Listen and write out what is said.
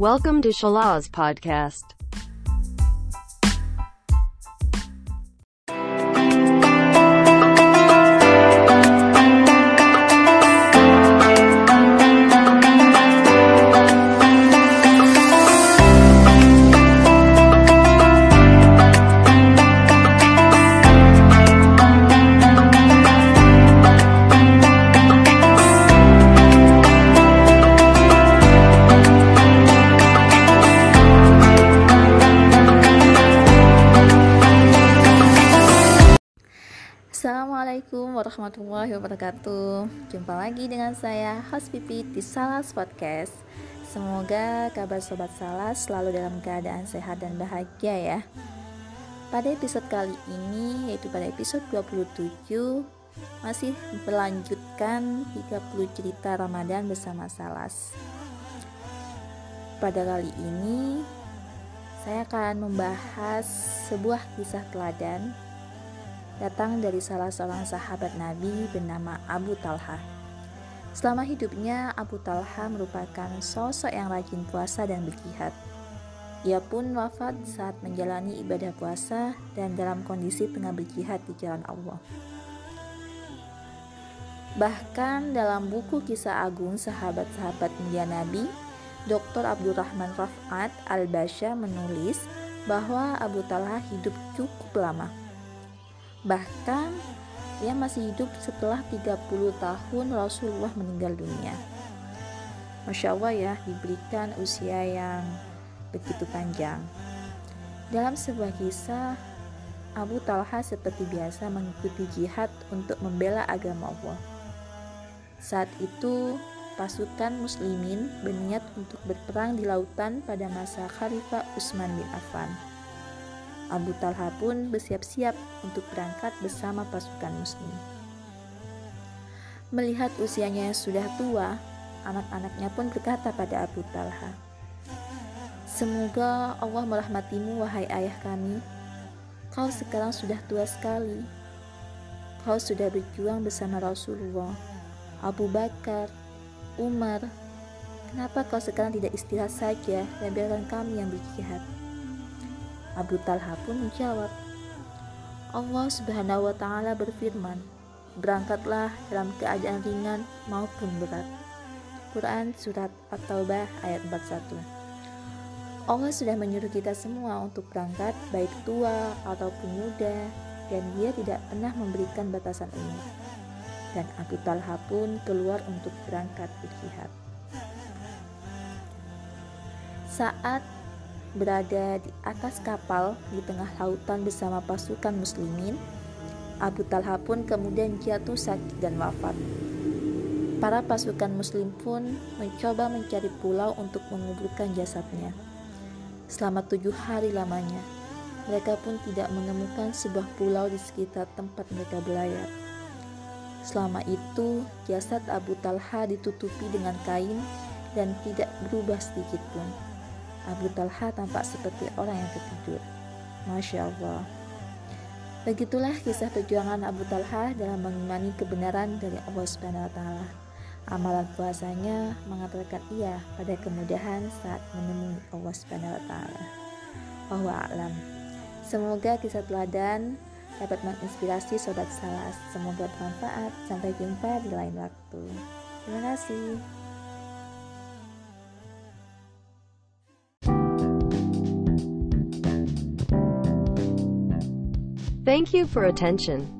Welcome to Shalaz Podcast. Assalamualaikum warahmatullahi wabarakatuh. Jumpa lagi dengan saya Host Pipi di Salas Podcast. Semoga kabar Sobat Salas selalu dalam keadaan sehat dan bahagia ya. Pada episode kali ini yaitu pada episode 27 Masih berlanjutkan 30 cerita Ramadan bersama Salas. Pada kali ini saya akan membahas sebuah kisah teladan datang dari salah seorang sahabat Nabi bernama Abu Talha. Selama hidupnya, Abu Talha merupakan sosok yang rajin puasa dan berjihad. Ia pun wafat saat menjalani ibadah puasa dan dalam kondisi tengah berjihad di jalan Allah. Bahkan dalam buku kisah agung sahabat-sahabat mulia Nabi, Dr. Abdurrahman Rafat Al-Basya menulis bahwa Abu Talha hidup cukup lama Bahkan ia masih hidup setelah 30 tahun Rasulullah meninggal dunia. Masya Allah ya, diberikan usia yang begitu panjang. Dalam sebuah kisah, Abu Talha seperti biasa mengikuti jihad untuk membela agama Allah. Saat itu, pasukan muslimin berniat untuk berperang di lautan pada masa Khalifah Utsman bin Affan. Abu Talha pun bersiap-siap untuk berangkat bersama pasukan muslim. Melihat usianya yang sudah tua, anak-anaknya pun berkata pada Abu Talha, Semoga Allah merahmatimu wahai ayah kami. Kau sekarang sudah tua sekali. Kau sudah berjuang bersama Rasulullah, Abu Bakar, Umar. Kenapa kau sekarang tidak istirahat saja dan biarkan kami yang berjihad? Abu Talha pun menjawab, Allah Subhanahu wa taala berfirman, "Berangkatlah dalam keadaan ringan maupun berat." Quran surat At-Taubah ayat 41. Allah sudah menyuruh kita semua untuk berangkat baik tua ataupun muda dan dia tidak pernah memberikan batasan umur. Dan Abu Talha pun keluar untuk berangkat berjihad. Saat berada di atas kapal di tengah lautan bersama pasukan muslimin, Abu Talha pun kemudian jatuh sakit dan wafat. Para pasukan muslim pun mencoba mencari pulau untuk menguburkan jasadnya. Selama tujuh hari lamanya, mereka pun tidak menemukan sebuah pulau di sekitar tempat mereka berlayar. Selama itu, jasad Abu Talha ditutupi dengan kain dan tidak berubah sedikit pun. Abu Talha tampak seperti orang yang tertidur. Masya Allah. Begitulah kisah perjuangan Abu Talha dalam mengimani kebenaran dari Allah Subhanahu wa taala. Amalan puasanya mengantarkan ia pada kemudahan saat menemui Allah Subhanahu wa taala. Bahwa alam. Semoga kisah teladan dapat menginspirasi sobat salas. Semoga bermanfaat. Sampai jumpa di lain waktu. Terima kasih. Thank you for attention.